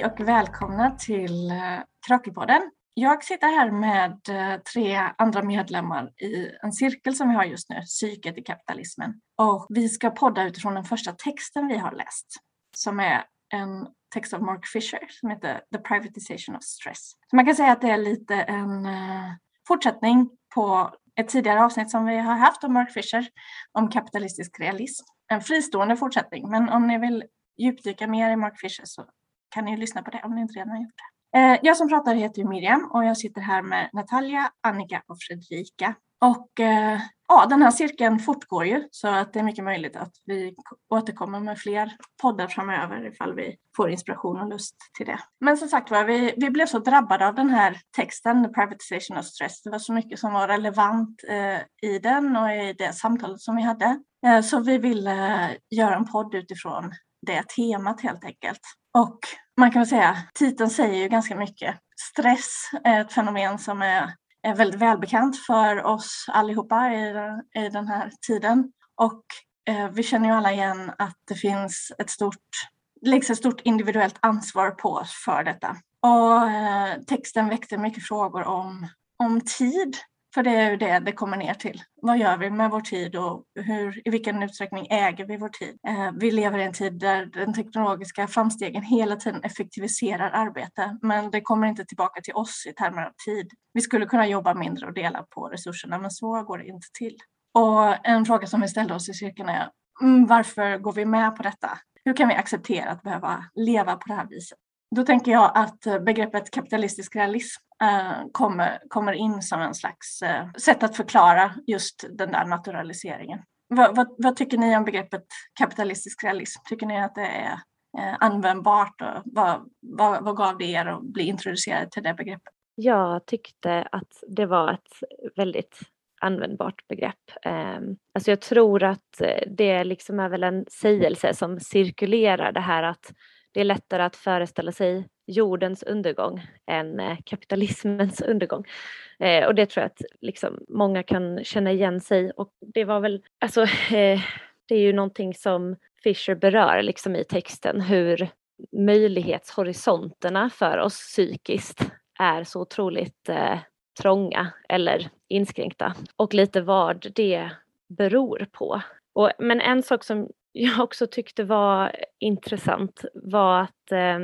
Hej och välkomna till eh, Krakelpodden. Jag sitter här med eh, tre andra medlemmar i en cirkel som vi har just nu, Psyket i kapitalismen. Och vi ska podda utifrån den första texten vi har läst, som är en text av Mark Fisher som heter The Privatization of Stress. Så man kan säga att det är lite en eh, fortsättning på ett tidigare avsnitt som vi har haft om Mark Fisher om kapitalistisk realism. En fristående fortsättning, men om ni vill djupdyka mer i Mark Fisher så kan ni lyssna på det om ni inte redan har gjort det. Eh, jag som pratar heter Miriam och jag sitter här med Natalia, Annika och Fredrika. Och eh, ja, den här cirkeln fortgår ju så att det är mycket möjligt att vi återkommer med fler poddar framöver ifall vi får inspiration och lust till det. Men som sagt var, vi, vi blev så drabbade av den här texten, The Privatization of Stress. Det var så mycket som var relevant eh, i den och i det samtalet som vi hade. Eh, så vi ville eh, göra en podd utifrån det temat helt enkelt. Och man kan väl säga, titeln säger ju ganska mycket. Stress är ett fenomen som är, är väldigt välbekant för oss allihopa i, i den här tiden. Och eh, vi känner ju alla igen att det finns ett stort, läggs ett stort individuellt ansvar på oss för detta. Och eh, texten väckte mycket frågor om, om tid för det är ju det det kommer ner till. Vad gör vi med vår tid och hur, i vilken utsträckning äger vi vår tid? Eh, vi lever i en tid där den teknologiska framstegen hela tiden effektiviserar arbete, men det kommer inte tillbaka till oss i termer av tid. Vi skulle kunna jobba mindre och dela på resurserna, men så går det inte till. Och en fråga som vi ställde oss i cirkeln är mm, varför går vi med på detta? Hur kan vi acceptera att behöva leva på det här viset? Då tänker jag att eh, begreppet kapitalistisk realism Eh, kommer, kommer in som en slags eh, sätt att förklara just den där naturaliseringen. Vad, vad, vad, tycker ni om begreppet kapitalistisk realism? Tycker ni att det är eh, användbart och vad, vad, vad gav det er att bli introducerade till det begreppet? Jag tyckte att det var ett väldigt användbart begrepp. Ehm, alltså jag tror att det liksom är väl en sägelse som cirkulerar det här att det är lättare att föreställa sig jordens undergång än eh, kapitalismens undergång. Eh, och det tror jag att liksom många kan känna igen sig och det var väl, alltså eh, det är ju någonting som Fisher berör liksom i texten hur möjlighetshorisonterna för oss psykiskt är så otroligt eh, trånga eller inskränkta och lite vad det beror på. Och, men en sak som jag också tyckte var intressant var att eh,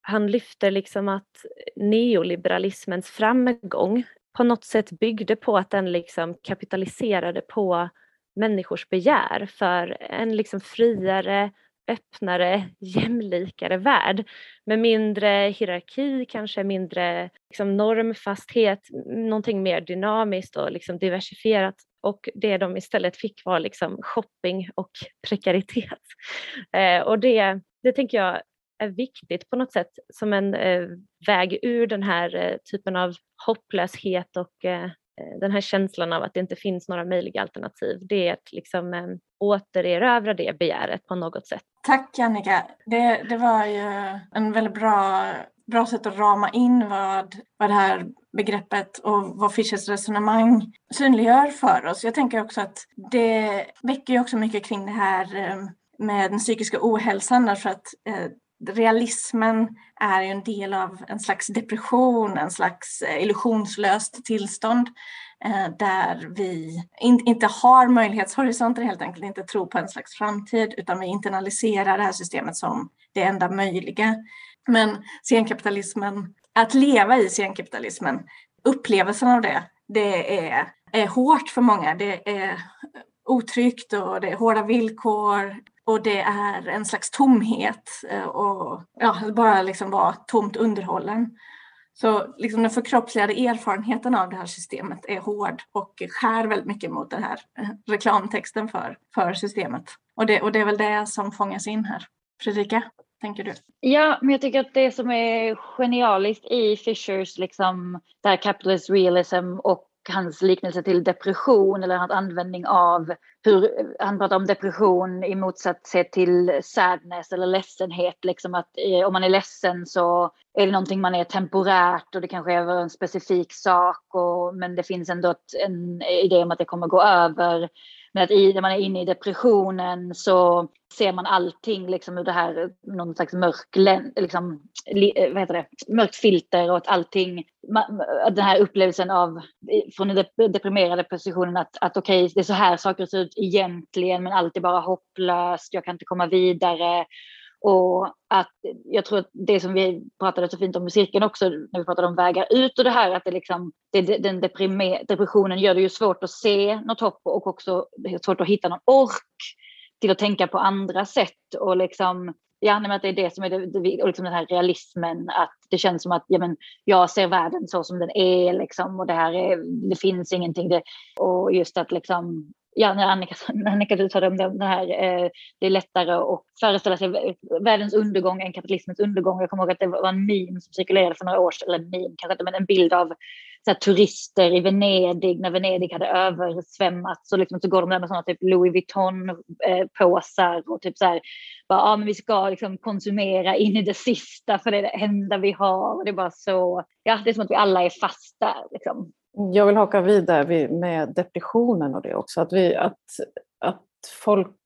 han lyfter liksom att neoliberalismens framgång på något sätt byggde på att den liksom kapitaliserade på människors begär för en liksom friare, öppnare, jämlikare värld med mindre hierarki, kanske mindre liksom normfasthet, någonting mer dynamiskt och liksom diversifierat och det de istället fick var liksom shopping och prekaritet. Eh, och det, det tänker jag är viktigt på något sätt som en eh, väg ur den här eh, typen av hopplöshet och eh, eh den här känslan av att det inte finns några möjliga alternativ. Det är att liksom eh, återerövra det begäret på något sätt. Tack Annika. Det, det var ju en väldigt bra, bra sätt att rama in vad, vad det här begreppet och vad Fischers resonemang synliggör för oss. Jag tänker också att det väcker ju också mycket kring det här eh, med den psykiska ohälsan därför att eh, realismen är ju en del av en slags depression, en slags eh, illusionslöst tillstånd Eh, där vi inte har möjlighetshorisonter helt enkelt, inte tror på en slags framtid utan vi internaliserar det här systemet som det enda möjliga. Men senkapitalismen att leva i senkapitalismen, upplevelsen av det, det är, är hårt för många. Det är otryggt och det är hårda villkor och det är en slags tomhet eh, och ja, bara liksom vara tomt underhållen. Så liksom den förkroppsligade erfarenheten av det här systemet är hård och skär väldigt mycket mot den här eh, reklamtexten för, för systemet. Och det, och det är väl det som fångas in här. Fredrika? tänker du? Ja, men jag tycker att det som är genialiskt i Fishers liksom, där capitalist realism och hans liknelse till depression eller hans användning av hur han pratar om depression i motsats till sadness eller ledsenhet. Liksom att eh, om man är ledsen så är det någonting man är temporärt och det kanske är en specifik sak. Och, men det finns ändå ett, en idé om att det kommer gå över. Men att i, när man är inne i depressionen så ser man allting liksom ur det här, någon slags mörk, liksom, eh, vad heter det, mörkt filter och att allting, den här upplevelsen av, från den deprimerade positionen att, att okej, okay, det är så här saker ser ut egentligen, men allt är bara hopplöst, jag kan inte komma vidare. Och att jag tror att det som vi pratade så fint om i cirkeln också, när vi pratade om vägar ut och det här att det liksom, det, den depressionen gör det ju svårt att se något hopp och också svårt att hitta någon ork till att tänka på andra sätt och liksom Ja, men att det är det som är det, det, och liksom den här realismen, att det känns som att ja, men jag ser världen så som den är liksom, och det här är, det finns ingenting. Det, och just att liksom, ja, när Annika, Annika du talade om det här, eh, det är lättare att föreställa sig världens undergång än kapitalismens undergång. Jag kommer ihåg att det var en meme som cirkulerade för några år sedan, eller meme kanske inte, men en bild av så här, turister i Venedig när Venedig hade översvämmats. Så, liksom, så går de där med sådana typ Louis Vuitton-påsar eh, och typ så här, bara, ah, men vi ska liksom konsumera in i det sista för det är det enda vi har. Och det är bara så, ja, det är som att vi alla är fasta. Liksom. Jag vill haka vidare med depressionen och det också. Att, vi, att, att folk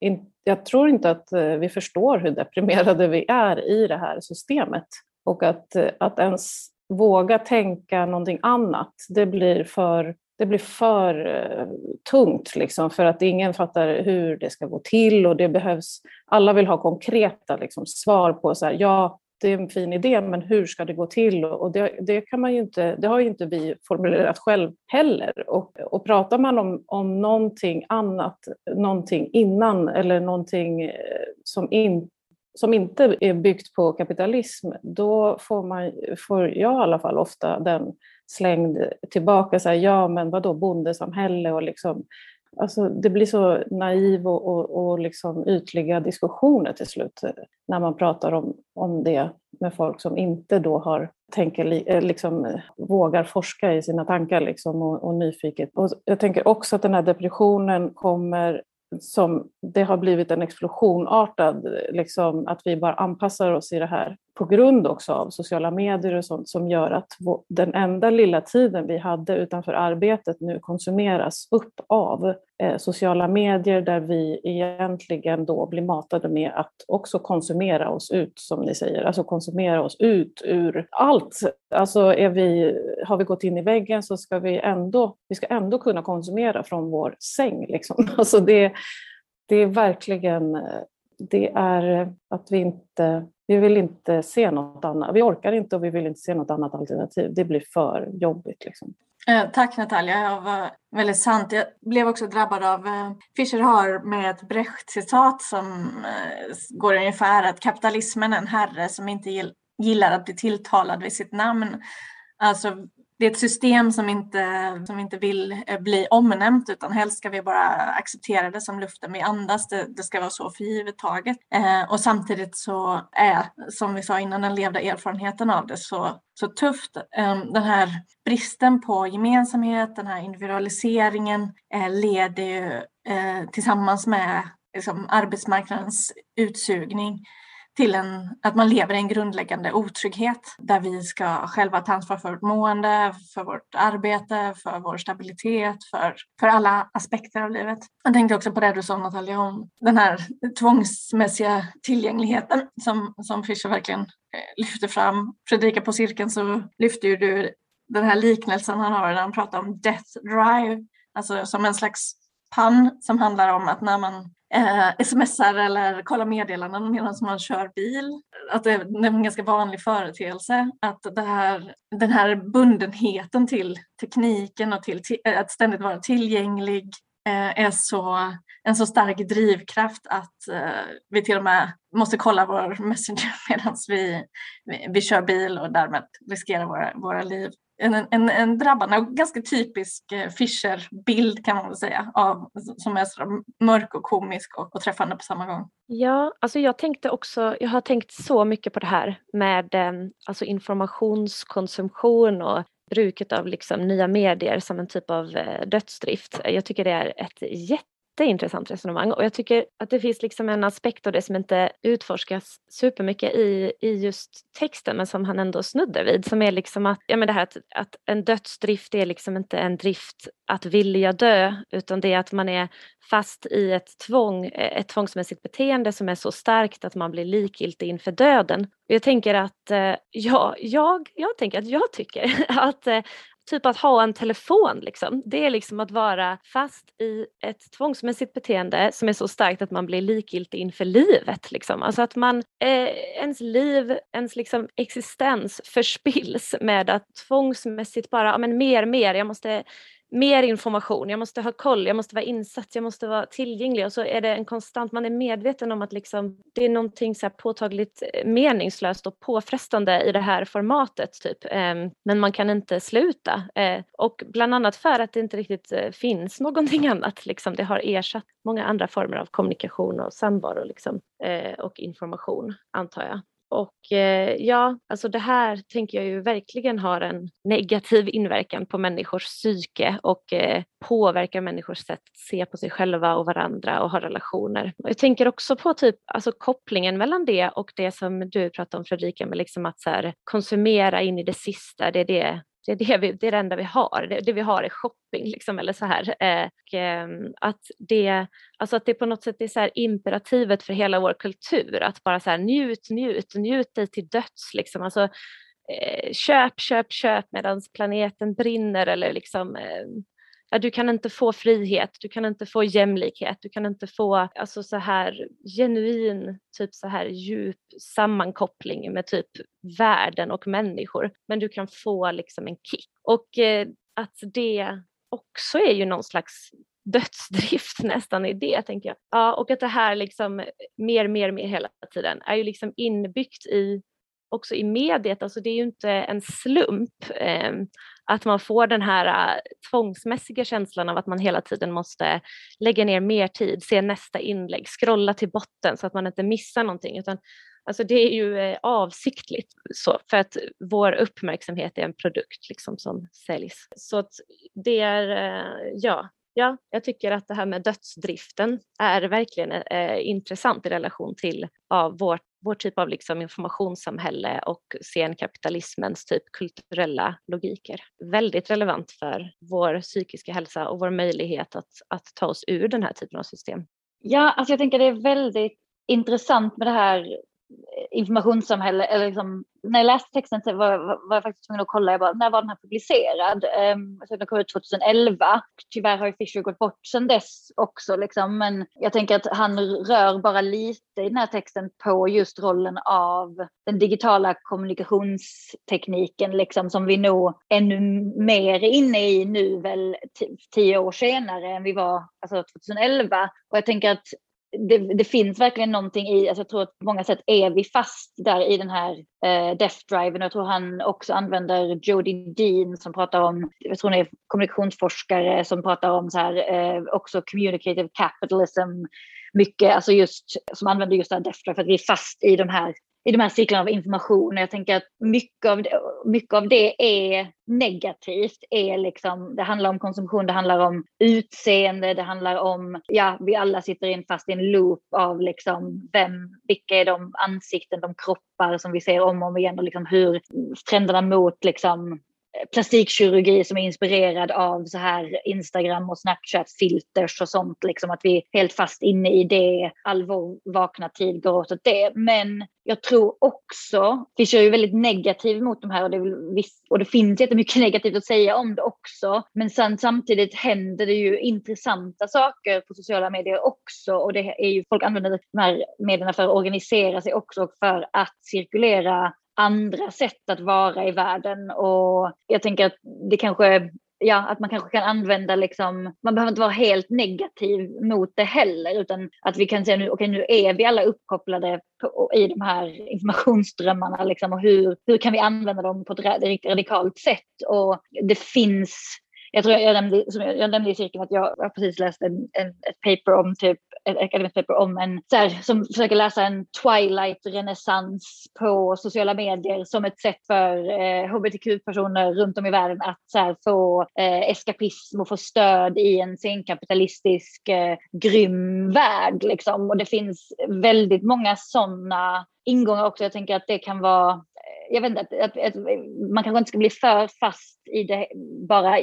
in, jag tror inte att eh, vi förstår hur deprimerade vi är i det här systemet. Och att, eh, att ens våga tänka någonting annat, det blir för, det blir för eh, tungt liksom, för att ingen fattar hur det ska gå till och det behövs, alla vill ha konkreta liksom, svar på så här, ja, det är en fin idé, men hur ska det gå till? Och det, det, kan man ju inte, det har ju inte vi formulerat själv heller. Och, och pratar man om, om någonting annat, någonting innan eller någonting eh, som, in, som inte är byggt på kapitalism, då får, man, får jag i alla fall ofta den slängd tillbaka, så här, ja men vadå bondesamhälle och liksom Alltså, det blir så naiv och, och, och liksom ytliga diskussioner till slut eh, när man pratar om, om det med folk som inte då har, tänker, eh, liksom, vågar forska i sina tankar liksom, och, och nyfiket. Och jag tänker också att den här depressionen kommer som det har blivit en explosionartad, eh, liksom, att vi bara anpassar oss i det här på grund också av sociala medier och sånt som gör att den enda lilla tiden vi hade utanför arbetet nu konsumeras upp av eh, sociala medier där vi egentligen då blir matade med att också konsumera oss ut, som ni säger, alltså konsumera oss ut ur allt. Alltså är vi, har vi gått in i väggen så ska vi ändå, vi ska ändå kunna konsumera från vår säng. Liksom. Alltså det, det är verkligen eh, det är att vi inte vi vill inte se något annat. Vi orkar inte och vi vill inte se något annat alternativ. Det blir för jobbigt. Liksom. Eh, tack Natalia, det var väldigt sant. Jag blev också drabbad av, eh, Fischer har med ett Brecht-citat som eh, går ungefär att kapitalismen är en herre som inte gillar att bli tilltalad vid sitt namn. Alltså det är ett system som inte, som inte vill eh, bli omnämnt utan helst ska vi bara acceptera det som luften vi andas. Det, det ska vara så för givet taget. Eh, och samtidigt så är, som vi sa innan, den levda erfarenheten av det så, så tufft. Eh, den här bristen på gemensamhet, den här individualiseringen eh, leder ju eh, tillsammans med liksom, arbetsmarknadens utsugning till en, att man lever i en grundläggande otrygghet där vi ska själva ta ansvar för vårt mående, för vårt arbete, för vår stabilitet, för, för alla aspekter av livet. Jag tänkte också på det du sa Natalia om den här tvångsmässiga tillgängligheten som, som Fischer verkligen eh, lyfter fram. Fredrika på cirkeln så lyfter ju du den här liknelsen han har när han pratar om death drive, alltså som en slags pann som handlar om att när man eh, smsar eller kollar meddelanden medan man kör bil. Att det är en ganska vanlig företeelse att det här, den här bundenheten till tekniken och till, eh, att ständigt vara tillgänglig eh, är så, en så stark drivkraft att eh, vi till och med måste kolla vår Messenger medan vi, vi, vi kör bil och därmed riskerar våra, våra liv en, en, en drabbande och ganska typisk eh, Fischer-bild kan man väl säga, av, som är så mörk och komisk och, och träffande på samma gång. Ja, alltså jag tänkte också, jag har tänkt så mycket på det här med eh, alltså informationskonsumtion och bruket av liksom nya medier som en typ av eh, dödsdrift. Jag tycker det är ett jätte jätteintressant resonemang och jag tycker att det finns liksom en aspekt av det som inte utforskas supermycket i, i just texten men som han ändå snuddar vid som är liksom att, ja men det här att, att en dödsdrift är liksom inte en drift att vilja dö utan det är att man är fast i ett tvång, ett tvångsmässigt beteende som är så starkt att man blir likgiltig inför döden. Jag tänker att, eh, ja, jag, jag tänker att jag tycker att eh, typ att ha en telefon liksom. Det är liksom att vara fast i ett tvångsmässigt beteende som är så starkt att man blir likgiltig inför livet. Liksom. Alltså att man, eh, ens liv, ens liksom existens förspills med att tvångsmässigt bara, ja men mer, mer, jag måste mer information, jag måste ha koll, jag måste vara insatt, jag måste vara tillgänglig och så är det en konstant, man är medveten om att liksom, det är någonting så påtagligt eh, meningslöst och påfrestande i det här formatet typ. Ehm, men man kan inte sluta eh, och bland annat för att det inte riktigt eh, finns någonting annat, liksom. det har ersatt många andra former av kommunikation och samvaro liksom, och information antar jag. Och eh, ja, alltså det här tänker jag ju verkligen har en negativ inverkan på människors psyke och eh, påverkar människors sätt att se på sig själva och varandra och ha relationer. Och jag tänker också på typ alltså kopplingen mellan det och det som du pratade om Fredrika med liksom att så här, konsumera in i det sista, det är det det är det, vi, det är det enda vi har. Det, det vi har är shopping liksom, eller så här. Eh, och, eh, att, det, alltså att det på något sätt är så här imperativet för hela vår kultur att bara så här njut, njut, njut dig till döds. Liksom. Alltså, eh, köp, köp, köp medan planeten brinner eller liksom eh, ja, du kan inte få frihet, du kan inte få jämlikhet, du kan inte få alltså, så här genuin, typ så här djup sammankoppling med typ världen och människor. Men du kan få liksom en kick. Och eh, att det också är ju någon slags dödsdrift nästan i det, tänker jag. Ja, och att det här liksom mer, mer, mer hela tiden är ju liksom inbyggt i också i mediet, alltså det är ju inte en slump eh, att man får den här äh, tvångsmässiga känslan av att man hela tiden måste lägga ner mer tid, se nästa inlägg, scrolla till botten så att man inte missar någonting. Utan, alltså det är ju eh, avsiktligt så, för att vår uppmärksamhet är en produkt liksom, som säljs. Så att det är, eh, ja, Ja, jag tycker att det här med dödsdriften är verkligen eh, intressant i relation till ja, vår, vår typ av liksom informationssamhälle och senkapitalismens typ kulturella logiker. Väldigt relevant för vår psykiska hälsa och vår möjlighet att, att ta oss ur den här typen av system. Ja, alltså jag tänker det är väldigt intressant med det här informationssamhälle, eller liksom, när jag läste texten så var, var jag faktiskt tvungen att kolla, jag bara, när var den här publicerad? Ehm, um, så den kom ut 2011. Tyvärr har ju Fisher gått bort sedan dess också, liksom. men jag tänker att han rör bara lite i den här texten på just rollen av den digitala kommunikationstekniken, liksom, som vi nog ännu mer är inne i nu, väl tio år senare än vi var alltså 2011. Och jag tänker att det, det, finns verkligen någonting i, alltså jag tror att på många sätt är vi fast där i den här eh, death driven. Jag tror han också använder Jody Dean som pratar om, jag tror hon är kommunikationsforskare som pratar om så här, eh, också communicative capitalism, mycket, alltså just som använder just det här death drive för att vi är fast i de här i de här cirklarna av information. Jag tänker att mycket av, det, mycket av det är negativt. Är liksom, det handlar om konsumtion, det handlar om utseende, det handlar om, ja, vi alla sitter in fast i en loop av liksom vem, vilka är de ansikten, de kroppar som vi ser om och om igen och liksom hur trenderna mot liksom plastikkirurgi som är inspirerad av så här Instagram och Snapchat filters och sånt. Liksom att vi är helt fast inne i det. All vår vakna tid går åt det. Men jag tror också, Fischer är ju väldigt negativ mot de här och det, viss, och det finns jättemycket negativt att säga om det också. Men sen, samtidigt händer det ju intressanta saker på sociala medier också och det är ju, folk använder de här medierna för att organisera sig också och för att cirkulera andra sätt att vara i världen och jag tänker att det kanske ja, att man kanske kan använda liksom, man behöver inte vara helt negativ mot det heller, utan att vi kan säga nu, okej, okay, nu är vi alla uppkopplade på, i de här informationsströmmarna liksom, och hur, hur kan vi använda dem på ett radikalt sätt? Och det finns jag tror jag nämnde, som jag nämnde i cirkeln att jag jag precis läste en, en, ett paper om typ ett akademiskt paper om en, så här, som försöker läsa en twilight-renässans på sociala medier som ett sätt för eh, hbtq-personer runt om i världen att så här, få eh, eskapism och få stöd i en senkapitalistisk eh, grym värld. Liksom. Och det finns väldigt många sådana ingångar också. Jag tänker att det kan vara eh, jag vet inte, att, att, att, man kanske inte ska bli för fast i det bara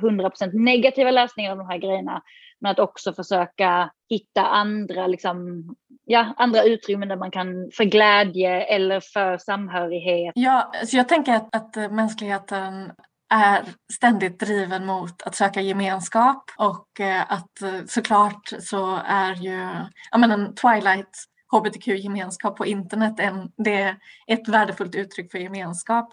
100% negativa läsningar av de här grejerna. Men att också försöka hitta andra, liksom, ja, andra utrymmen där man kan för glädje eller för samhörighet. Ja, så jag tänker att, att mänskligheten är ständigt driven mot att söka gemenskap och eh, att eh, såklart så är ju, ja men en Twilight hbtq-gemenskap på internet, en, det är ett värdefullt uttryck för gemenskap.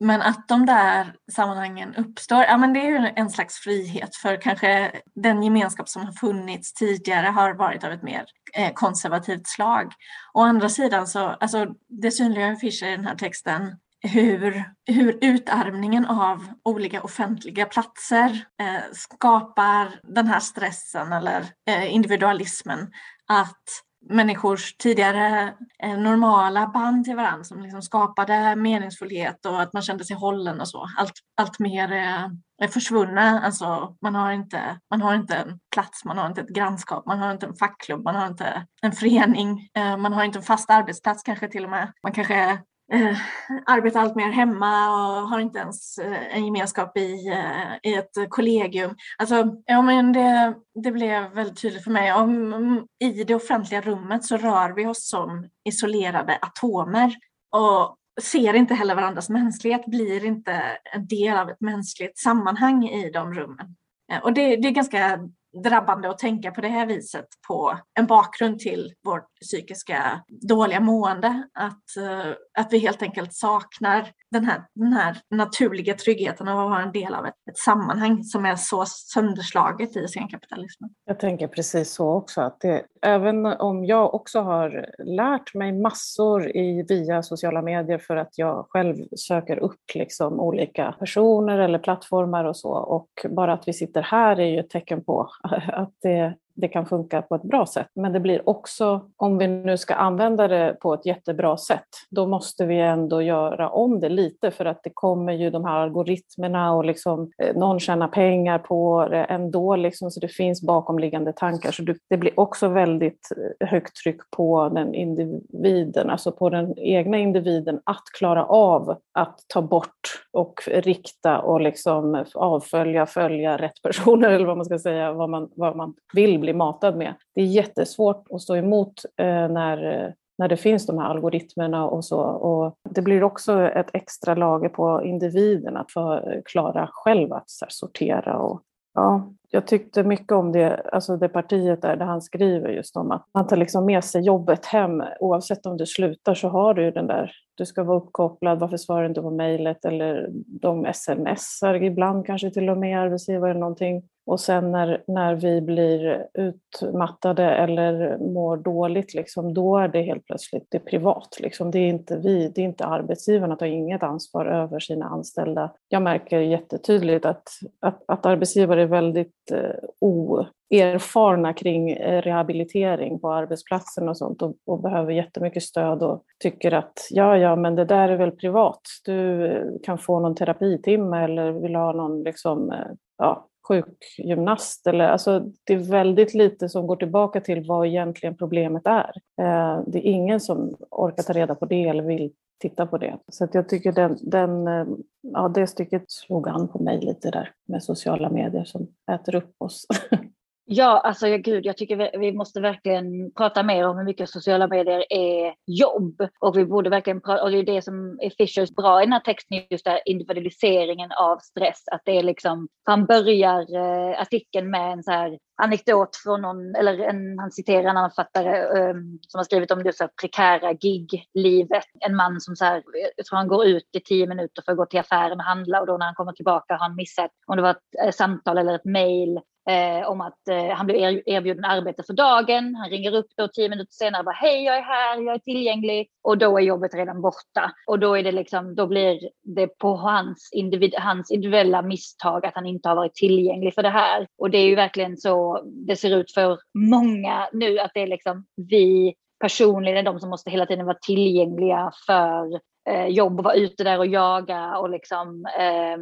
Men att de där sammanhangen uppstår, ja men det är ju en slags frihet för kanske den gemenskap som har funnits tidigare har varit av ett mer eh, konservativt slag. Å andra sidan så, alltså det synliggör Fischer i den här texten hur, hur utarmningen av olika offentliga platser eh, skapar den här stressen eller eh, individualismen. Att människors tidigare eh, normala band till varandra som liksom skapade meningsfullhet och att man kände sig hållen och så. Allt, allt mer eh, är, försvunna. Alltså, man, har inte, man har inte en plats, man har inte ett grannskap, man har inte en fackklubb, man har inte en förening, eh, man har inte en fast arbetsplats kanske till och med. Man kanske eh, arbetar allt mer hemma och har inte ens eh, en gemenskap i, eh, i ett kollegium. Alltså, ja, men det, det blev väldigt tydligt för mig. Om, I det offentliga rummet så rör vi oss som isolerade atomer och ser inte heller varandras mänsklighet, blir inte en del av ett mänskligt sammanhang i de rummen. Eh, och det, det är ganska drabbande att tänka på det här viset på en bakgrund till vårt psykiska dåliga mående. Att, eh, att vi helt enkelt saknar den här, den här naturliga tryggheten av att vara en del av ett, ett sammanhang som är så sönderslaget i senkapitalismen. Jag tänker precis så också, att det, även om jag också har lärt mig massor i, via sociala medier för att jag själv söker upp liksom olika personer eller plattformar och så, och bara att vi sitter här är ju ett tecken på att det det kan funka på ett bra sätt. Men det blir också, om vi nu ska använda det på ett jättebra sätt, då måste vi ändå göra om det lite för att det kommer ju de här algoritmerna och liksom, eh, någon tjänar pengar på det ändå, liksom, så det finns bakomliggande tankar. Så det blir också väldigt eh, högt tryck på den individen, alltså på den egna individen att klara av att ta bort och rikta och liksom avfölja, följa rätt personer eller vad man ska säga, vad man, vad man vill bli blir matad med. Det är jättesvårt att stå emot eh, när, när det finns de här algoritmerna och så. Och det blir också ett extra lager på individen att få eh, klara själv att sortera och Ja, jag tyckte mycket om det, alltså det partiet där, där han skriver just om att man tar liksom med sig jobbet hem. Oavsett om du slutar så har du ju den där, du ska vara uppkopplad, varför svarar du inte på mejlet? Eller de smsar ibland kanske till och med arbetsgivare någonting. Och sen när, när vi blir utmattade eller mår dåligt, liksom, då är det helt plötsligt det privat. Liksom. Det är inte vi, det är inte arbetsgivarna, tar inget ansvar över sina anställda. Jag märker jättetydligt att, att, att arbetsgivare är väldigt Eh, oerfarna kring eh, rehabilitering på arbetsplatsen och sånt och, och behöver jättemycket stöd och tycker att ja, ja, men det där är väl privat. Du eh, kan få någon terapitimme eller vill ha någon liksom, ja, sjukgymnast. Eller, alltså, det är väldigt lite som går tillbaka till vad egentligen problemet är. Eh, det är ingen som orkar ta reda på det eller vill titta på det. Så att jag tycker den, den, eh, ja, det stycket slog an på mig lite där med sociala medier som äter upp oss. Ja, alltså ja, gud, jag tycker vi, vi, måste verkligen prata mer om hur mycket sociala medier är jobb. Och vi borde verkligen prata, och det är det som är Fishers bra i den här texten, just där individualiseringen av stress. Att det är liksom, han börjar eh, artikeln med en så här anekdot från någon, eller en, han citerar en annan författare um, som har skrivit om det så här prekära gig-livet. En man som så här, jag tror han går ut i tio minuter för att gå till affären och handla och då när han kommer tillbaka har han missat om det var ett eh, samtal eller ett mejl eh, om att eh, han blev erbjuden arbete för dagen. Han ringer upp då tio minuter senare och bara hej jag är här, jag är tillgänglig och då är jobbet redan borta. Och då är det liksom, då blir det på hans, individ, hans individuella misstag att han inte har varit tillgänglig för det här. Och det är ju verkligen så det ser ut för många nu att det är liksom vi personligen de som måste hela tiden vara tillgängliga för eh, jobb och vara ute där och jaga och liksom eh,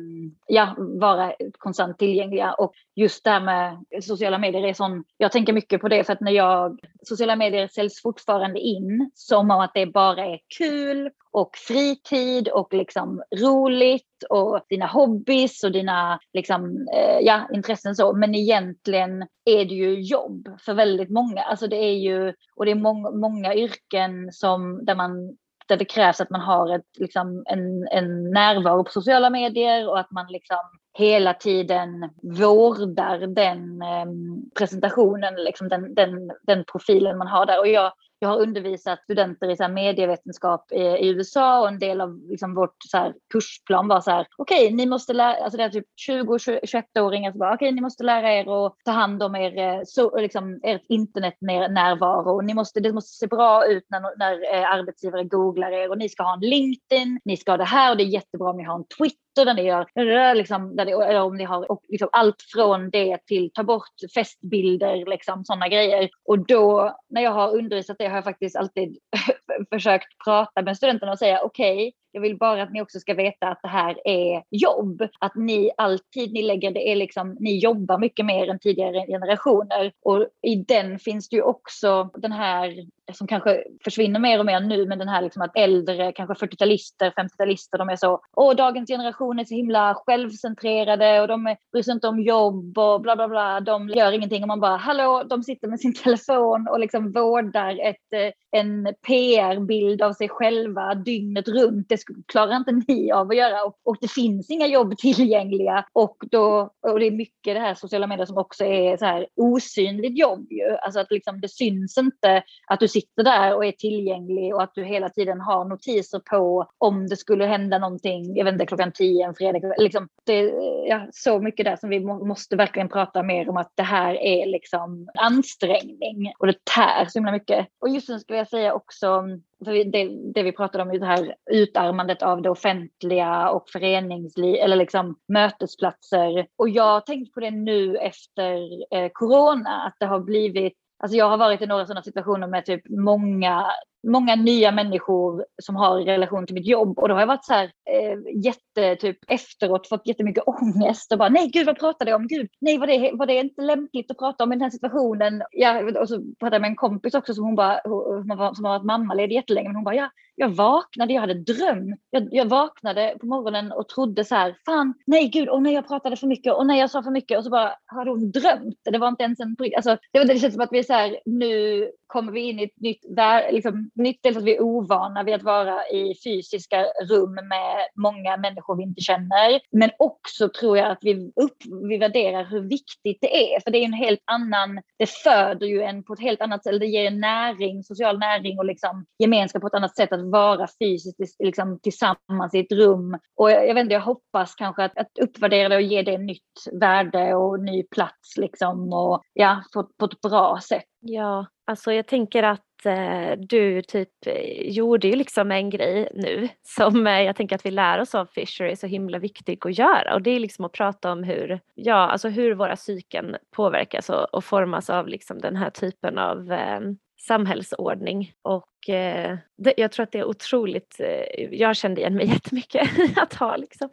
ja, vara konstant tillgängliga. Och just det här med sociala medier är sån, jag tänker mycket på det för att när jag, sociala medier säljs fortfarande in som om att det bara är kul och fritid och liksom roligt och dina hobbys och dina liksom, eh, ja, intressen så. Men egentligen är det ju jobb för väldigt många. Alltså det är ju, och det är många, många yrken som, där man där det krävs att man har ett, liksom, en, en närvaro på sociala medier och att man liksom hela tiden vårdar den eh, presentationen, liksom den, den, den profilen man har där. Och jag, jag har undervisat studenter i så medievetenskap i, i, USA och en del av liksom vårt så här, kursplan var så här, okej, okay, ni måste lära, alltså det är typ 20-21-åringar som bara, okej, okay, ni måste lära er att ta hand om er, eh, så, liksom, ert internetnärvaro. Ni måste, det måste se bra ut när, när eh, arbetsgivare googlar er och ni ska ha en LinkedIn, ni ska ha det här och det är jättebra om ni har en Twitter där ni gör, liksom, där ni, eller om ni har och liksom allt från det till ta bort festbilder, liksom sådana grejer. Och då när jag har undervisat det har jag faktiskt alltid försökt prata med studenterna och säga okej, okay, jag vill bara att ni också ska veta att det här är jobb. Att ni alltid ni lägger, det är liksom, ni jobbar mycket mer än tidigare generationer. Och i den finns det ju också den här, som kanske försvinner mer och mer nu, men den här liksom att äldre, kanske 40-talister, 50-talister, de är så, åh dagens generation är så himla självcentrerade och de bryr sig inte om jobb och bla bla bla. De gör ingenting och man bara, hallå, de sitter med sin telefon och liksom vårdar ett, eh, en PR-bild av sig själva dygnet runt. Det klarar inte ni av att göra och, och det finns inga jobb tillgängliga och då och det är mycket det här sociala medier som också är så här osynligt jobb ju. Alltså att liksom det syns inte att du sitter där och är tillgänglig och att du hela tiden har notiser på om det skulle hända någonting, jag vet inte, klockan tio en fredag. Liksom, det är ja, så mycket där som vi må, måste verkligen prata mer om att det här är liksom ansträngning och det tär så himla mycket. Och just nu skulle jag säga också för det, det vi pratade om, det här utarmandet av det offentliga och föreningsliv eller liksom mötesplatser. Och jag har tänkt på det nu efter eh, corona, att det har blivit Alltså jag har varit i några sådana situationer med typ många många nya människor som har relation till mitt jobb och då har jag varit så här eh, jätte, typ efteråt fått jättemycket ångest och bara nej gud vad pratade jag om? Gud, nej var det, var det inte lämpligt att prata om i den här situationen? Ja, och så pratade jag med en kompis också som hon bara, som har varit mammaledig jättelänge, men hon bara ja, jag vaknade, jag hade drömt. Jag, jag vaknade på morgonen och trodde så här, fan, nej gud, och nej, jag pratade för mycket och när jag sa för mycket och så bara hade hon drömt. Det var inte ens en, alltså det, det känns som att vi är så här, nu kommer vi in i ett nytt, där, liksom, nytt dels att vi är ovana vid att vara i fysiska rum med många människor vi inte känner. Men också tror jag att vi, upp, vi värderar hur viktigt det är. För det är en helt annan, det föder ju en på ett helt annat sätt, eller det ger en näring, social näring och liksom gemenskap på ett annat sätt att vara fysiskt liksom, tillsammans i ett rum. Och jag, jag vet inte, jag hoppas kanske att, att uppvärdera det och ge det nytt värde och ny plats liksom och ja, på, på ett bra sätt. Ja, alltså jag tänker att eh, du typ eh, gjorde ju liksom en grej nu som eh, jag tänker att vi lär oss av Fisher är så himla viktig att göra. Och det är liksom att prata om hur, ja, alltså hur våra psyken påverkas och, och formas av liksom den här typen av eh, samhällsordning. Och eh, det, jag tror att det är otroligt, eh, jag kände igen mig jättemycket att ha liksom,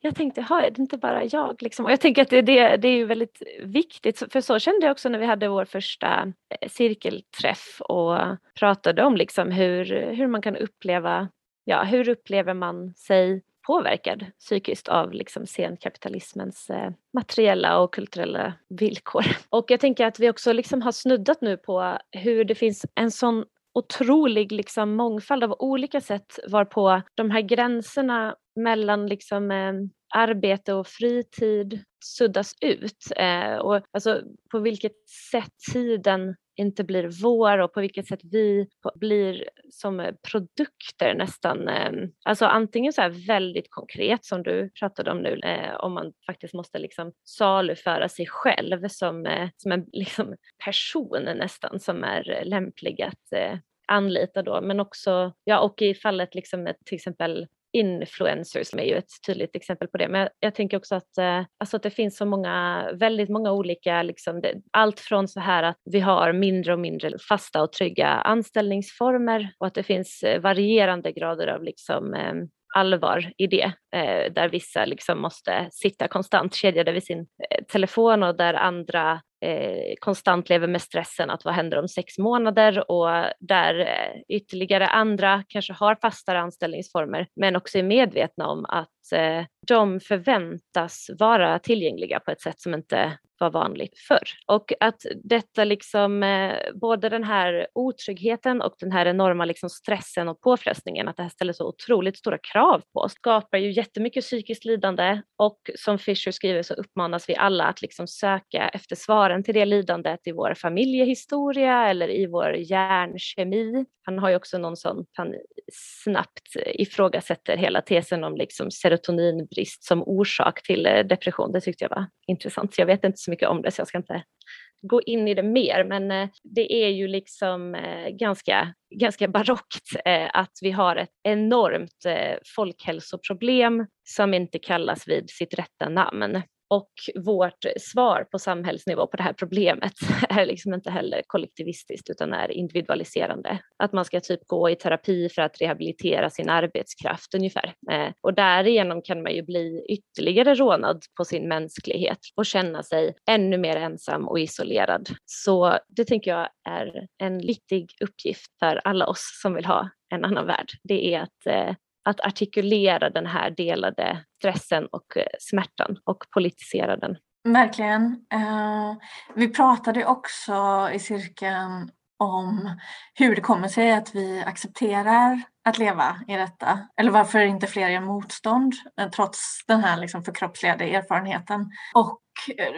jag tänkte, ha är det inte bara jag? Liksom? Och jag tänker att det, det, det är ju väldigt viktigt, för så kände jag också när vi hade vår första eh, cirkelträff och pratade om liksom hur, hur man kan uppleva, ja hur upplever man sig? Påverkad psykiskt av liksom senkapitalismens eh, materiella och kulturella villkor. Och jag tänker att vi också liksom har snuddat nu på hur det finns en sån otrolig liksom mångfald av olika sätt varpå de här gränserna mellan liksom, eh, arbete och fritid suddas ut. Eh, och alltså, på vilket sätt tiden inte blir vår och på vilket sätt vi blir som eh, produkter nästan. Eh, alltså antingen så här väldigt konkret som du pratade om nu, eh, om man faktiskt måste liksom saluföra sig själv som, som en liksom person nästan som är lämplig att anlita då, men också, ja och i fallet liksom till exempel influencers som är ju ett tydligt exempel på det. Men jag tänker också att, eh, alltså att det finns så många, väldigt många olika, liksom, det, allt från så här att vi har mindre och mindre fasta och trygga anställningsformer och att det finns eh, varierande grader av liksom, eh, allvar i det, eh, där vissa liksom måste sitta konstant kedjade vid sin eh, telefon och där andra Eh, konstant lever med stressen att vad händer om sex månader? Och där eh, ytterligare andra kanske har fastare anställningsformer men också är medvetna om att eh, de förväntas vara tillgängliga på ett sätt som inte var vanligt förr. Och att detta liksom, eh, både den här otryggheten och den här enorma liksom stressen och påfrestningen, att det här ställer så otroligt stora krav på oss, skapar ju jättemycket psykiskt lidande och som Fisher skriver så uppmanas vi alla att liksom söka efter svaren till det lidandet i vår familjehistoria eller i vår hjärnkemi. Han har ju också någon sån, han snabbt ifrågasätter hela tesen om liksom sömnbrist som orsak till eh, depression. Det tyckte jag var intressant. Jag vet inte så mycket om det så jag ska inte gå in i det mer, men eh, det är ju liksom eh, ganska, ganska barockt att vi har ett enormt folkhälsoproblem som inte kallas vid sitt rätta namn. Och vårt svar på samhällsnivå på det här problemet är liksom inte heller kollektivistiskt utan är individualiserande. Att man ska typ gå i terapi för att rehabilitera sin arbetskraft ungefär. Eh, och därigenom kan man ju bli ytterligare rånad på sin mänsklighet och känna sig ännu mer ensam och isolerad. Så det tänker jag är en viktig uppgift för alla oss som vill ha en annan värld. Det är att eh, att artikulera den här delade stressen och eh, smärtan och politisera den. Verkligen. Uh, vi pratade också i cirkeln om hur det kommer sig att vi accepterar att leva i detta. Eller varför inte fler gör motstånd eh, trots den här liksom förkroppsligade erfarenheten. Och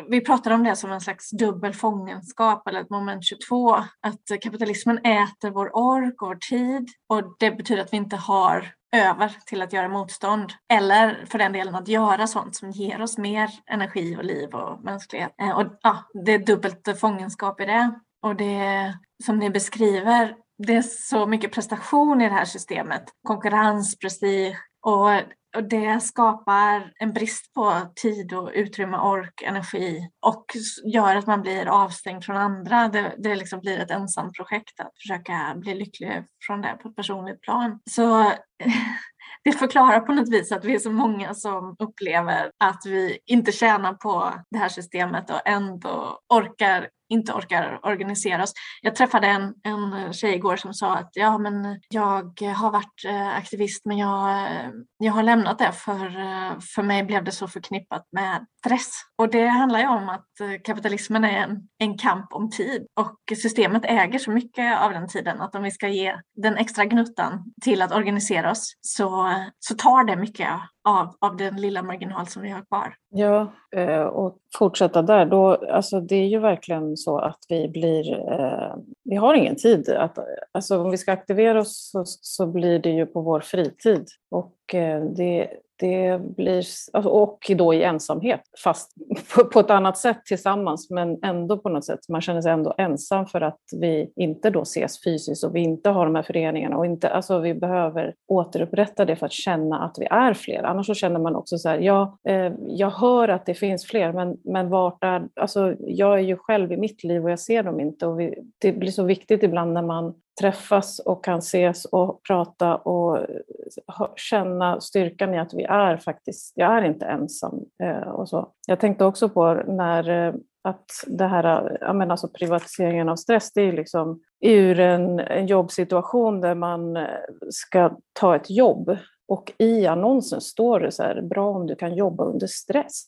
vi pratar om det som en slags dubbel fångenskap eller ett moment 22. Att kapitalismen äter vår ork och vår tid och det betyder att vi inte har över till att göra motstånd. Eller för den delen att göra sånt som ger oss mer energi och liv och mänsklighet. Eh, och, ja, det är dubbelt fångenskap i det. Och det som ni beskriver, det är så mycket prestation i det här systemet. Konkurrens, prestige och och det skapar en brist på tid och utrymme, ork, energi och gör att man blir avstängd från andra. Det, det liksom blir ett ensamt projekt att försöka bli lycklig från det på ett personligt plan. Så det förklarar på något vis att vi är så många som upplever att vi inte tjänar på det här systemet och ändå orkar inte orkar organisera oss. Jag träffade en, en tjej igår som sa att ja, men jag har varit eh, aktivist men jag, eh, jag har lämnat det för, eh, för mig blev det så förknippat med stress. Och det handlar ju om att kapitalismen är en, en kamp om tid och systemet äger så mycket av den tiden att om vi ska ge den extra gnuttan till att organisera oss så, så tar det mycket av, av den lilla marginal som vi har kvar. Ja, eh, och fortsätta där, då, alltså det är ju verkligen så att vi blir, eh, vi har ingen tid. Att, alltså om vi ska aktivera oss så, så blir det ju på vår fritid. Och eh, det, det blir, alltså, och då i ensamhet, fast på, på, ett annat sätt tillsammans, men ändå på något sätt, man känner sig ändå ensam för att vi inte då ses fysiskt och vi inte har de här föreningarna och inte, alltså vi behöver återupprätta det för att känna att vi är fler. Annars så känner man också så här, ja, eh, jag hör att det finns fler, men, men vart är, alltså jag är ju själv i mitt liv och jag ser dem inte och vi, det blir så viktigt ibland när man träffas och kan ses och prata och känna styrkan i att vi är faktiskt, jag är inte ensam. Eh, och så. Jag tänkte också på när eh, att det här, jag menar alltså privatiseringen av stress, det är liksom ur en, en jobbsituation där man eh, ska ta ett jobb och i annonsen står det så här, bra om du kan jobba under stress.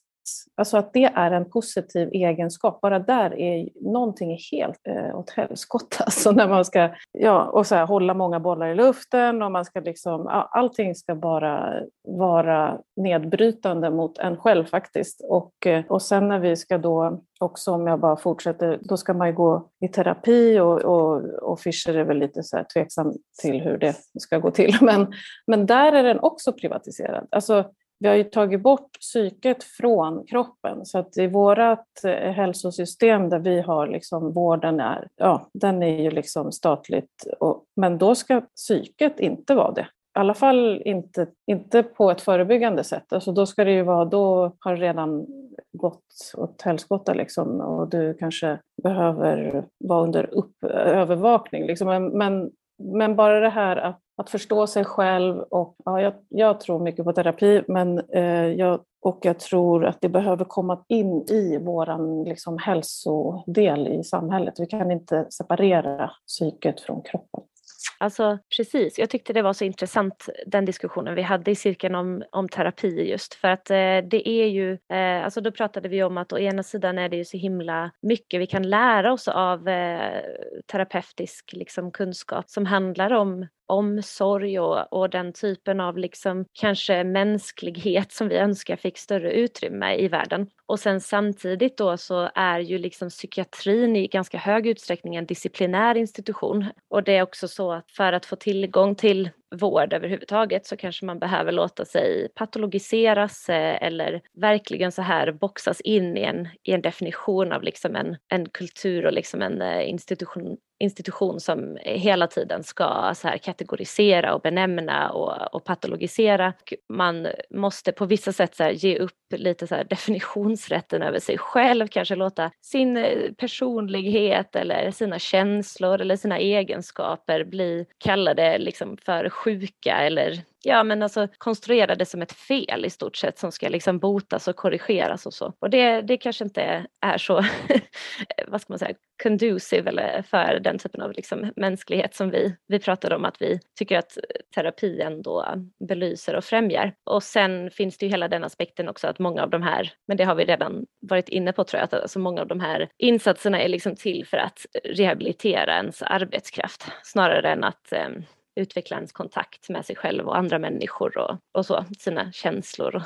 Alltså, alltså att det är en positiv egenskap. Bara där är någonting helt eh, åt helskotta. Alltså när man ska ja, och så här, hålla många bollar i luften och man ska liksom, allting ska bara vara nedbrytande mot en själv faktiskt. Och, eh, och sen när vi ska då också om jag bara fortsätter, då ska man ju gå i terapi och, och, och Fischer är väl lite så här tveksam till hur det ska gå till. Men, men där är den också privatiserad. Alltså, vi har ju tagit bort psyket från kroppen så att i vårt eh, hälsosystem där vi har liksom vården är, ja, den är ju liksom statligt, och, men då ska psyket inte vara det. I alla fall inte, inte på ett förebyggande sätt. Alltså då ska det ju vara, då har det redan gått åt helskotta liksom, och du kanske behöver vara under upp, övervakning. Liksom. Men, men, men, bara det här att, att förstå sig själv och ja, jag, jag tror mycket på terapi men eh, jag, och jag tror att det behöver komma in i vår liksom, hälsodel i samhället. Vi kan inte separera psyket från kroppen. Alltså precis, jag tyckte det var så intressant den diskussionen vi hade i cirkeln om, om terapi just. För att eh, det är ju, eh, alltså då pratade vi om att å ena sidan är det ju så himla mycket vi kan lära oss av eh, terapeutisk liksom, kunskap som handlar om omsorg och, och den typen av liksom kanske mänsklighet som vi önskar fick större utrymme i världen. Och sen samtidigt då så är ju liksom psykiatrin i ganska hög utsträckning en disciplinär institution. Och det är också så att för att få tillgång till vård överhuvudtaget så kanske man behöver låta sig patologiseras eh, eller verkligen så här boxas in i en, i en definition av liksom en, en kultur och liksom en eh, institution, institution som eh, hela tiden ska så här kategorisera och benämna och, och patologisera. Man måste på vissa sätt så ge upp lite så definitionsrätten över sig själv, kanske låta sin eh, personlighet eller sina känslor eller sina egenskaper bli kallade liksom för sjuka eller ja men alltså konstruera det som ett fel i stort sett som ska liksom botas och korrigeras och så. Och det, det kanske inte är så, vad ska man säga, conducive eller för den typen av liksom mänsklighet som vi, vi pratade om att vi tycker att eh, terapi ändå belyser och främjar. Och sen finns det ju hela den aspekten också att många av de här, men det har vi redan varit inne på tror jag, att alltså många av de här insatserna är liksom till för att rehabilitera ens arbetskraft snarare än att ehm, utveckla ens kontakt med sig själv och andra människor och, och så, sina känslor. och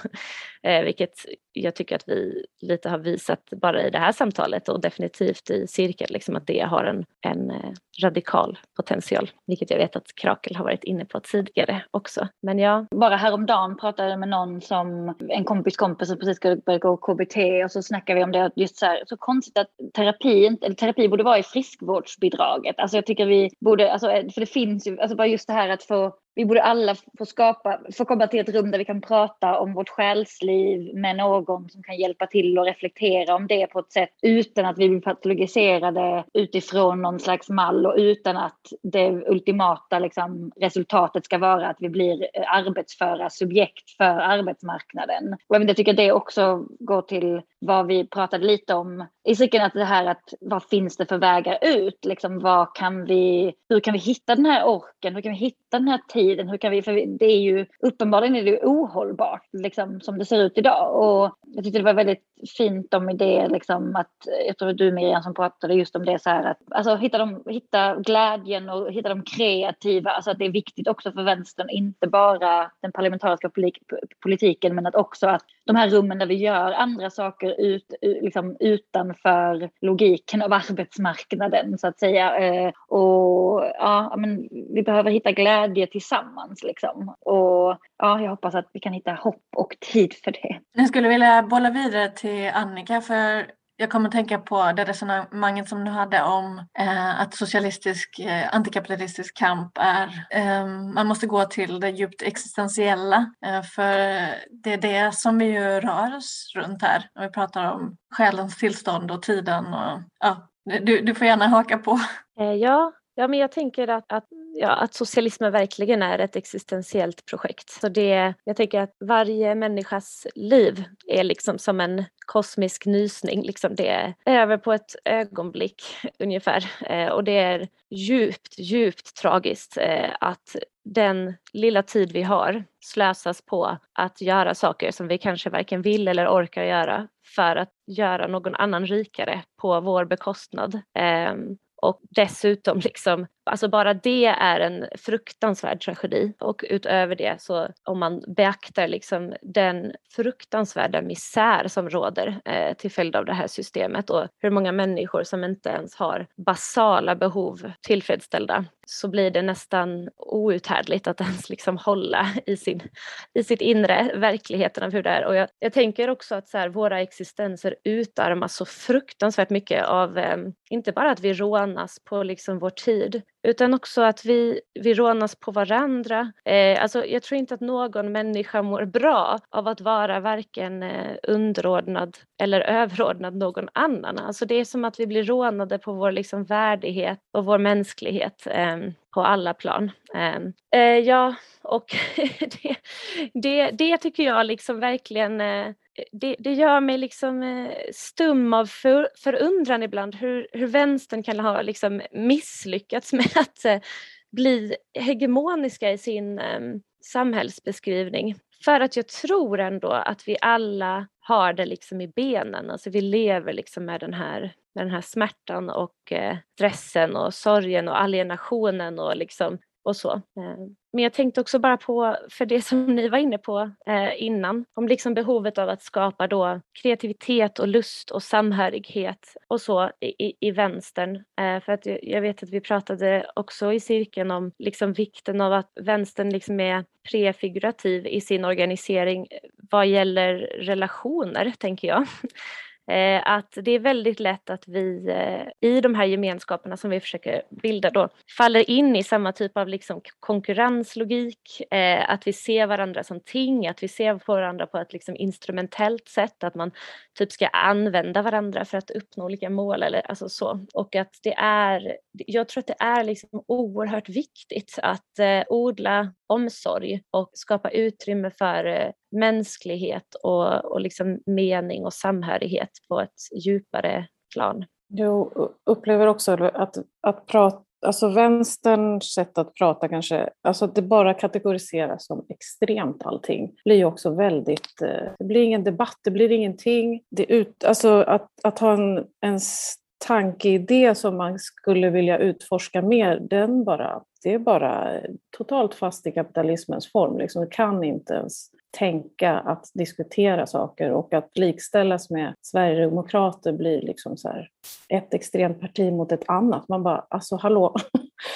Eh, vilket jag tycker att vi lite har visat bara i det här samtalet och definitivt i cirkel, liksom att det har en, en eh, radikal potential, vilket jag vet att Krakel har varit inne på tidigare också. Men ja. Bara häromdagen pratade jag med någon som, en kompis kompis som precis skulle börja gå KBT och så snackade vi om det, just så här, så konstigt att terapi, eller terapi borde vara i friskvårdsbidraget. Alltså jag tycker vi borde, alltså, eh, för det finns ju, alltså bara just det här att få vi borde alla få skapa, få komma till ett rum där vi kan prata om vårt själsliv med någon som kan hjälpa till och reflektera om det på ett sätt utan att vi blir patologiserade utifrån någon slags mall och utan att det ultimata liksom, resultatet ska vara att vi blir arbetsföra subjekt för arbetsmarknaden. Och jag tycker det också går till vad vi pratade lite om i cirkeln, att det här att vad finns det för vägar ut? Liksom, vad kan vi, hur kan vi hitta den här orken? Hur kan vi hitta den här tiden? Hur kan vi, för det är ju uppenbarligen är det ohållbart liksom, som det ser ut idag. Och jag tyckte det var väldigt fint om det, liksom, att jag tror du Miriam som pratade just om det så här att alltså, hitta, de, hitta glädjen och hitta de kreativa, alltså att det är viktigt också för vänstern, inte bara den parlamentariska politiken men att också att de här rummen där vi gör andra saker ut, liksom, utanför logiken av arbetsmarknaden så att säga. Eh, och ja, men vi behöver hitta glädje tillsammans liksom. Och ja, jag hoppas att vi kan hitta hopp och tid för det. Jag skulle vilja bolla vidare till Annika för jag kommer att tänka på det resonemanget som du hade om eh, att socialistisk, eh, antikapitalistisk kamp är, eh, man måste gå till det djupt existentiella. Eh, för det är det som vi ju rör oss runt här när vi pratar om själens tillstånd och tiden. Och, ja, du, du får gärna haka på. Eh, ja, Ja, men jag tänker att, att, ja, att socialismen verkligen är ett existentiellt projekt. Så det, jag tänker att varje människas liv är liksom som en kosmisk nysning. Liksom det är över på ett ögonblick ungefär. Eh, och det är djupt, djupt tragiskt eh, att den lilla tid vi har slösas på att göra saker som vi kanske varken vill eller orkar göra för att göra någon annan rikare på vår bekostnad. Eh, och dessutom, liksom, alltså bara det är en fruktansvärd tragedi. Och utöver det, så om man beaktar liksom den fruktansvärda misär som råder eh, till följd av det här systemet och hur många människor som inte ens har basala behov tillfredsställda så blir det nästan outhärdligt att ens liksom hålla i, sin, i sitt inre verkligheten av hur det är. Och jag, jag tänker också att så här, våra existenser utarmas så fruktansvärt mycket av, eh, inte bara att vi rånas på liksom vår tid, utan också att vi, vi rånas på varandra. Eh, alltså, jag tror inte att någon människa mår bra av att vara varken eh, underordnad eller överordnad någon annan. Alltså, det är som att vi blir rånade på vår liksom, värdighet och vår mänsklighet eh, på alla plan. Ehm, eh, ja, och det, det, det, tycker jag liksom verkligen eh, det, det, gör mig liksom eh, stum av för, förundran ibland hur, hur vänstern kan ha liksom misslyckats med att eh, bli hegemoniska i sin um, samhällsbeskrivning. För att jag tror ändå att vi alla har det liksom i benen, alltså vi lever liksom med den här, med den här smärtan och eh, stressen och sorgen och alienationen och liksom och så. Eh, men jag tänkte också bara på, för det som ni var inne på eh, innan, om liksom behovet av att skapa då kreativitet och lust och samhörighet och så i, i vänstern. Eh, för att jag vet att vi pratade också i cirkeln om liksom vikten av att vänstern liksom är prefigurativ i sin organisering vad gäller relationer, tänker jag. Eh, att det är väldigt lätt att vi eh, i de här gemenskaperna som vi försöker bilda då faller in i samma typ av liksom konkurrenslogik, eh, att vi ser varandra som ting, att vi ser på varandra på ett liksom instrumentellt sätt, att man typ ska använda varandra för att uppnå olika mål eller alltså så. Och att det är, jag tror att det är liksom oerhört viktigt att odla omsorg och skapa utrymme för eh, mänsklighet och, och liksom mening och samhörighet på ett djupare plan. Jag upplever också att, att prata Alltså vänsterns sätt att prata kanske, alltså att det bara kategoriseras som extremt allting, blir ju också väldigt, eh, det blir ingen debatt, det blir ingenting. Det ut, alltså att, att ha en, en tankeidé som man skulle vilja utforska mer, den bara, det är bara totalt fast i kapitalismens form. Liksom, du kan inte ens tänka att diskutera saker och att likställas med Sverigedemokrater blir liksom så här, ett extremt parti mot ett annat. Man bara, alltså hallå,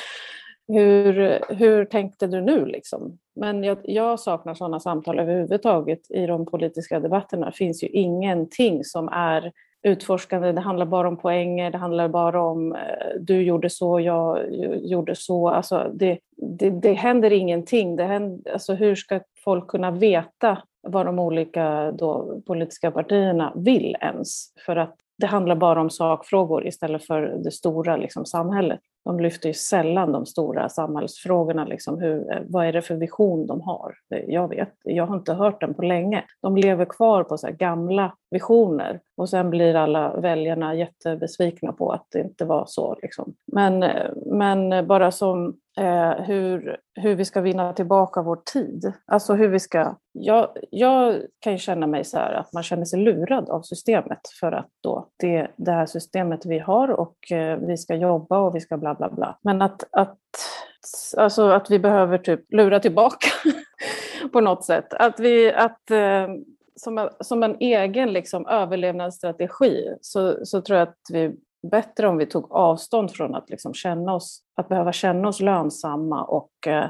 hur, hur tänkte du nu liksom? Men jag, jag saknar sådana samtal överhuvudtaget i de politiska debatterna. Det finns ju ingenting som är utforskande, det handlar bara om poänger, det handlar bara om eh, du gjorde så, jag gjorde så. Alltså det, det, det händer ingenting. Det händer, alltså hur ska folk kunna veta vad de olika då, politiska partierna vill ens? För att det handlar bara om sakfrågor istället för det stora liksom, samhället. De lyfter ju sällan de stora samhällsfrågorna. Liksom, hur, eh, vad är det för vision de har? Jag vet, jag har inte hört den på länge. De lever kvar på så gamla visioner och sen blir alla väljarna jättebesvikna på att det inte var så. Liksom. Men, men bara som eh, hur, hur vi ska vinna tillbaka vår tid. Alltså hur vi ska... Jag, jag kan ju känna mig så här att man känner sig lurad av systemet för att då det, det här systemet vi har och eh, vi ska jobba och vi ska bla bla bla. Men att, att, alltså att vi behöver typ lura tillbaka på något sätt. Att vi, att, eh, som, som en egen liksom, överlevnadsstrategi så, så tror jag att vi bättre om vi tog avstånd från att, liksom känna oss, att behöva känna oss lönsamma och eh,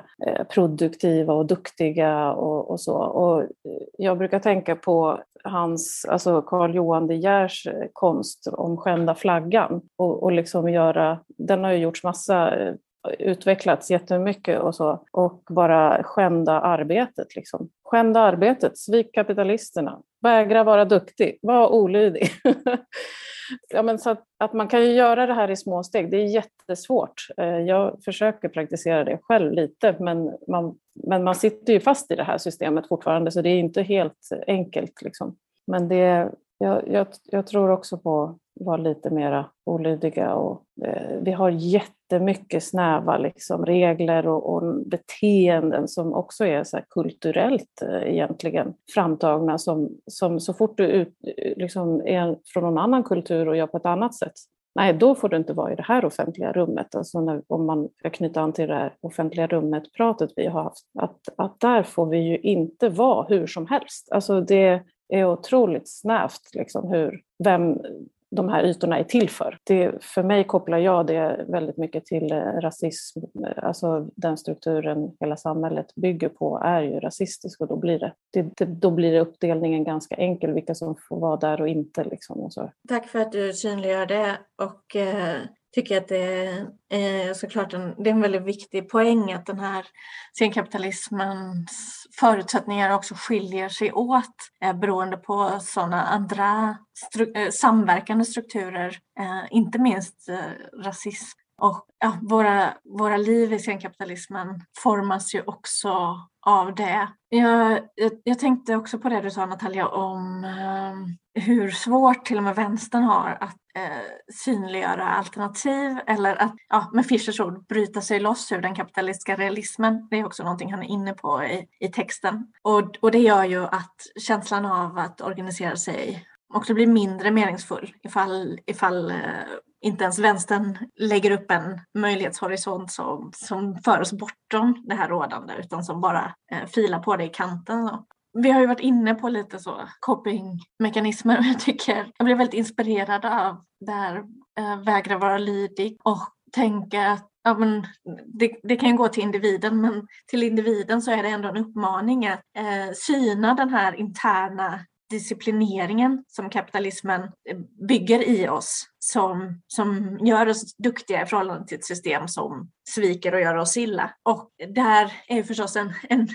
produktiva och duktiga och, och, så. Och jag brukar tänka på hans, alltså Carl Johan De Geers eh, konst om skända flaggan och, och liksom göra, den har ju gjorts massa eh, utvecklats jättemycket och så. Och bara skända arbetet. Liksom. Skända arbetet, svik kapitalisterna, vägra vara duktig, var olydig. ja, men så att, att, man kan ju göra det här i små steg, det är jättesvårt. Eh, jag försöker praktisera det själv lite, men man, men man sitter ju fast i det här systemet fortfarande, så det är inte helt enkelt. Liksom. Men det, jag, jag, jag tror också på att vara lite mera olydiga. Och, eh, vi har jättemycket snäva liksom, regler och, och beteenden som också är så kulturellt eh, egentligen framtagna som, som så fort du ut, liksom, är från någon annan kultur och gör på ett annat sätt Nej, då får du inte vara i det här offentliga rummet. Alltså när, om man ska knyta an till det här offentliga rummet-pratet vi har haft, att, att där får vi ju inte vara hur som helst. Alltså det, är otroligt snävt liksom, hur, vem de här ytorna är till för. Det, för mig kopplar jag det väldigt mycket till eh, rasism. Alltså den strukturen hela samhället bygger på är ju rasistisk och då blir, det, det då blir det uppdelningen ganska enkel vilka som får vara där och inte. Liksom och så. Tack för att du synliggör det och eh, tycker att det är eh, såklart en, det är en väldigt viktig poäng att den här senkapitalismens förutsättningar också skiljer sig åt eh, beroende på sådana andra stru eh, samverkande strukturer, inte minst rasism. Och ja, våra, våra liv i senkapitalismen formas ju också av det. Jag, jag, jag, tänkte också på det du sa Natalia om eh, hur svårt till och med vänstern har att eh, synliggöra alternativ eller att ja, med Fischers ord bryta sig loss ur den kapitalistiska realismen. Det är också någonting han är inne på i, i texten. Och, och det gör ju att känslan av att organisera sig och också blir mindre meningsfull ifall, ifall eh, inte ens vänstern lägger upp en möjlighetshorisont som, som för oss bortom det här rådande utan som bara eh, filar på det i kanten. Så. Vi har ju varit inne på lite så copingmekanismer. Jag tycker jag blev väldigt inspirerad av det här eh, vägra vara lydig och tänka att ja, men det, det, kan ju gå till individen men till individen så är det ändå en uppmaning att eh, syna den här interna disciplineringen som kapitalismen eh, bygger i oss som, som gör oss duktiga i förhållande till ett system som sviker och gör oss illa. Och där är förstås en, en,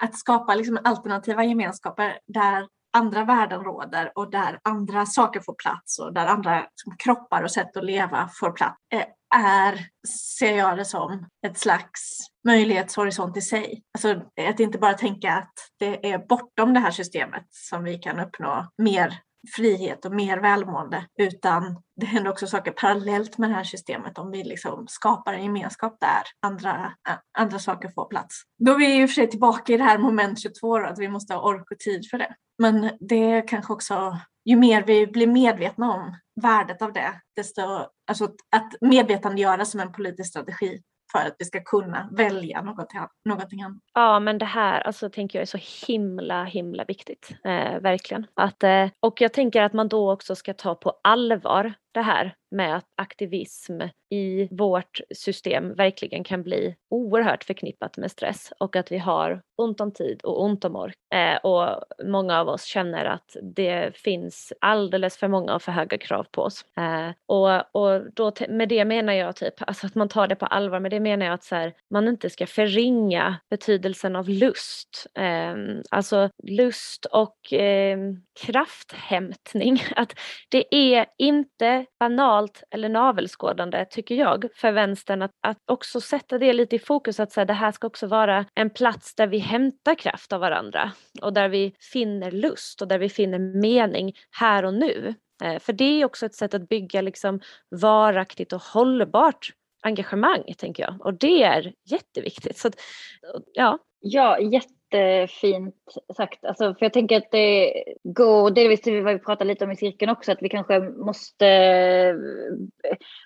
att skapa liksom alternativa gemenskaper där andra värden råder och där andra saker får plats och där andra liksom kroppar och sätt att leva får plats eh, är, ser jag det som, ett slags möjlighetshorisont i sig. Alltså att inte bara tänka att det är bortom det här systemet som vi kan uppnå mer frihet och mer välmående utan det händer också saker parallellt med det här systemet om vi liksom skapar en gemenskap där andra, andra saker får plats. Då är vi i och för sig tillbaka i det här moment 22 då, att vi måste ha ork och tid för det. Men det är kanske också, ju mer vi blir medvetna om värdet av det, desto, alltså att medvetandegöra som en politisk strategi för att vi ska kunna välja något, någonting annat. Ja men det här alltså, tänker jag är så himla himla viktigt. Eh, verkligen. Att, eh, och jag tänker att man då också ska ta på allvar det här med att aktivism i vårt system verkligen kan bli oerhört förknippat med stress och att vi har ont om tid och ont om ork. Eh, och många av oss känner att det finns alldeles för många och för höga krav på oss. Eh, och och då, med det menar jag typ alltså att man tar det på allvar. Med det menar jag att så här, man inte ska förringa betydelsen av lust. Eh, alltså lust och eh, krafthämtning. Att det är inte banalt eller navelskådande tycker jag för vänstern att, att också sätta det lite i fokus att så här, det här ska också vara en plats där vi hämtar kraft av varandra och där vi finner lust och där vi finner mening här och nu. Eh, för det är också ett sätt att bygga liksom varaktigt och hållbart engagemang tänker jag och det är jätteviktigt. Så att, ja. Ja, jätte jättefint sagt. Alltså, för jag tänker att det går delvis till vad vi pratade lite om i cirkeln också, att vi kanske måste,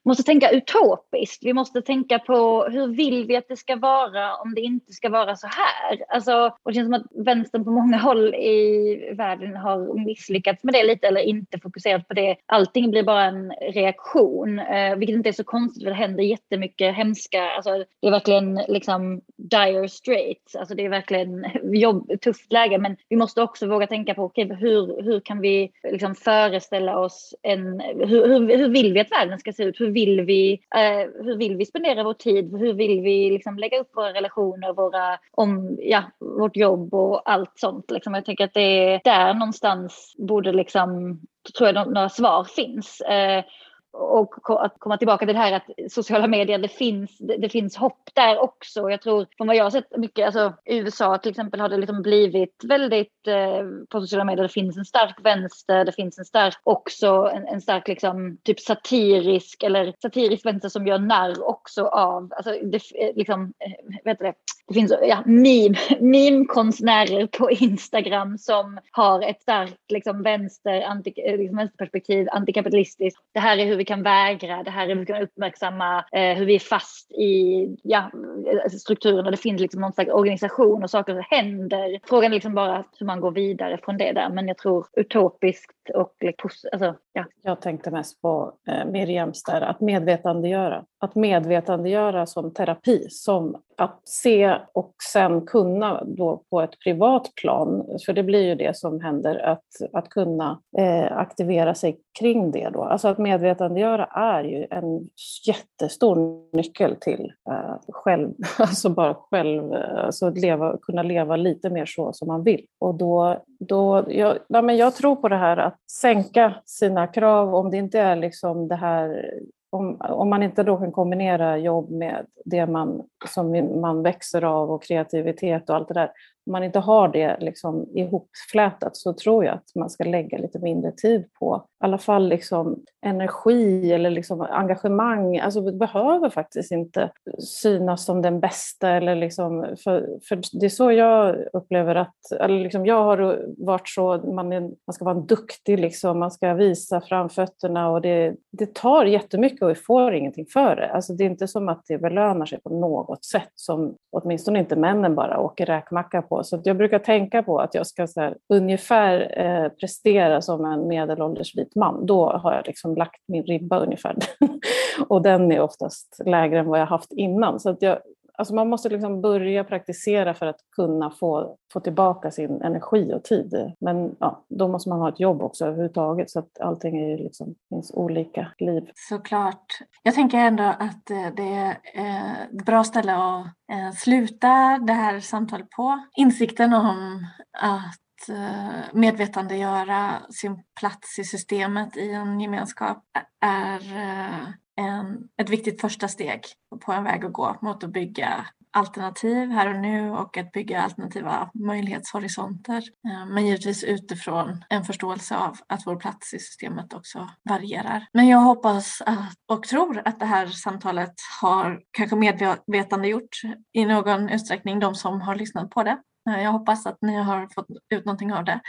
måste tänka utopiskt. Vi måste tänka på hur vill vi att det ska vara om det inte ska vara så här? Alltså, och det känns som att vänstern på många håll i världen har misslyckats med det lite eller inte fokuserat på det. Allting blir bara en reaktion, eh, vilket inte är så konstigt för det händer jättemycket hemska, alltså det är verkligen liksom dire straits, alltså det är verkligen jobb, tufft läge. Men vi måste också våga tänka på okay, hur, hur kan vi liksom föreställa oss en... Hur, hur, hur vill vi att världen ska se ut? Hur vill vi, eh, hur vill vi spendera vår tid? Hur vill vi liksom lägga upp våra relationer, våra, om, ja, vårt jobb och allt sånt? Liksom. Jag tänker att det är där någonstans borde liksom tror jag några svar finns. Eh, och att komma tillbaka till det här att sociala medier, det finns, det, finns hopp där också. Jag tror från vad jag har sett mycket, alltså i USA till exempel har det liksom blivit väldigt eh, på sociala medier, det finns en stark vänster, det finns en stark också en, en stark liksom typ satirisk eller satirisk vänster som gör narr också av, alltså det, eh, liksom, eh, vad heter det, det finns ja, meme, meme-konstnärer på Instagram som har ett starkt liksom, vänster, anti, eh, liksom, vänsterperspektiv, antikapitalistiskt. Det här är hur vi vi kan vägra, det här är hur vi kan uppmärksamma eh, hur vi är fast i ja, eh, strukturen och det finns liksom någon slags organisation och saker som händer. Frågan är liksom bara hur man går vidare från det där, men jag tror utopiskt och alltså, ja. Jag tänkte mest på eh, Miriams där, att medvetandegöra. Att medvetandegöra som terapi, som att se och sen kunna då på ett privat plan, för det blir ju det som händer, att, att kunna eh, aktivera sig kring det då. Alltså att medvetandegöra är ju en jättestor nyckel till eh, själv, alltså bara själv, eh, alltså leva, kunna leva lite mer så som man vill. Och då, då jag, ja, men jag tror på det här att sänka sina krav, om det inte är liksom det här om, om man inte då kan kombinera jobb med det man, som man växer av och kreativitet och allt det där, man inte har det liksom ihopflätat så tror jag att man ska lägga lite mindre tid på i alla fall liksom energi eller liksom engagemang. Alltså det behöver faktiskt inte synas som den bästa. Eller liksom, för, för det är så jag upplever att, eller liksom jag har varit så, man, är, man ska vara duktig, liksom, man ska visa framfötterna och det, det tar jättemycket och vi får ingenting för det. Alltså det är inte som att det belönar sig på något sätt som åtminstone inte männen bara åker räkmacka på. Så jag brukar tänka på att jag ska så här, ungefär eh, prestera som en medelålders vit man. Då har jag liksom lagt min ribba ungefär. och den är oftast lägre än vad jag haft innan. Så att jag, alltså man måste liksom börja praktisera för att kunna få, få tillbaka sin energi och tid. Men ja, då måste man ha ett jobb också överhuvudtaget så att allting är liksom, finns olika liv. Såklart. Jag tänker ändå att eh, det är eh, ett bra ställe att eh, sluta det här samtalet på. Insikten om att medvetandegöra sin plats i systemet i en gemenskap är en, ett viktigt första steg på en väg att gå mot att bygga alternativ här och nu och att bygga alternativa möjlighetshorisonter. Eh, men givetvis utifrån en förståelse av att vår plats i systemet också varierar. Men jag hoppas att, och tror att det här samtalet har kanske medvetandegjort i någon utsträckning de som har lyssnat på det. Eh, jag hoppas att ni har fått ut någonting av det.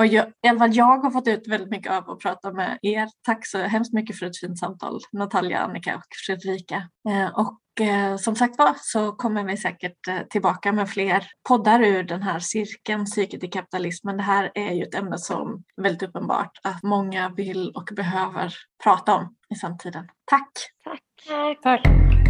Och jag, I alla fall jag har fått ut väldigt mycket av att prata med er. Tack så hemskt mycket för ett fint samtal Natalia, Annika och Fredrika. Eh, och eh, som sagt var så kommer vi säkert tillbaka med fler poddar ur den här cirkeln, psyket i kapitalismen. Det här är ju ett ämne som väldigt uppenbart att många vill och behöver prata om i samtiden. Tack! Tack! Tack.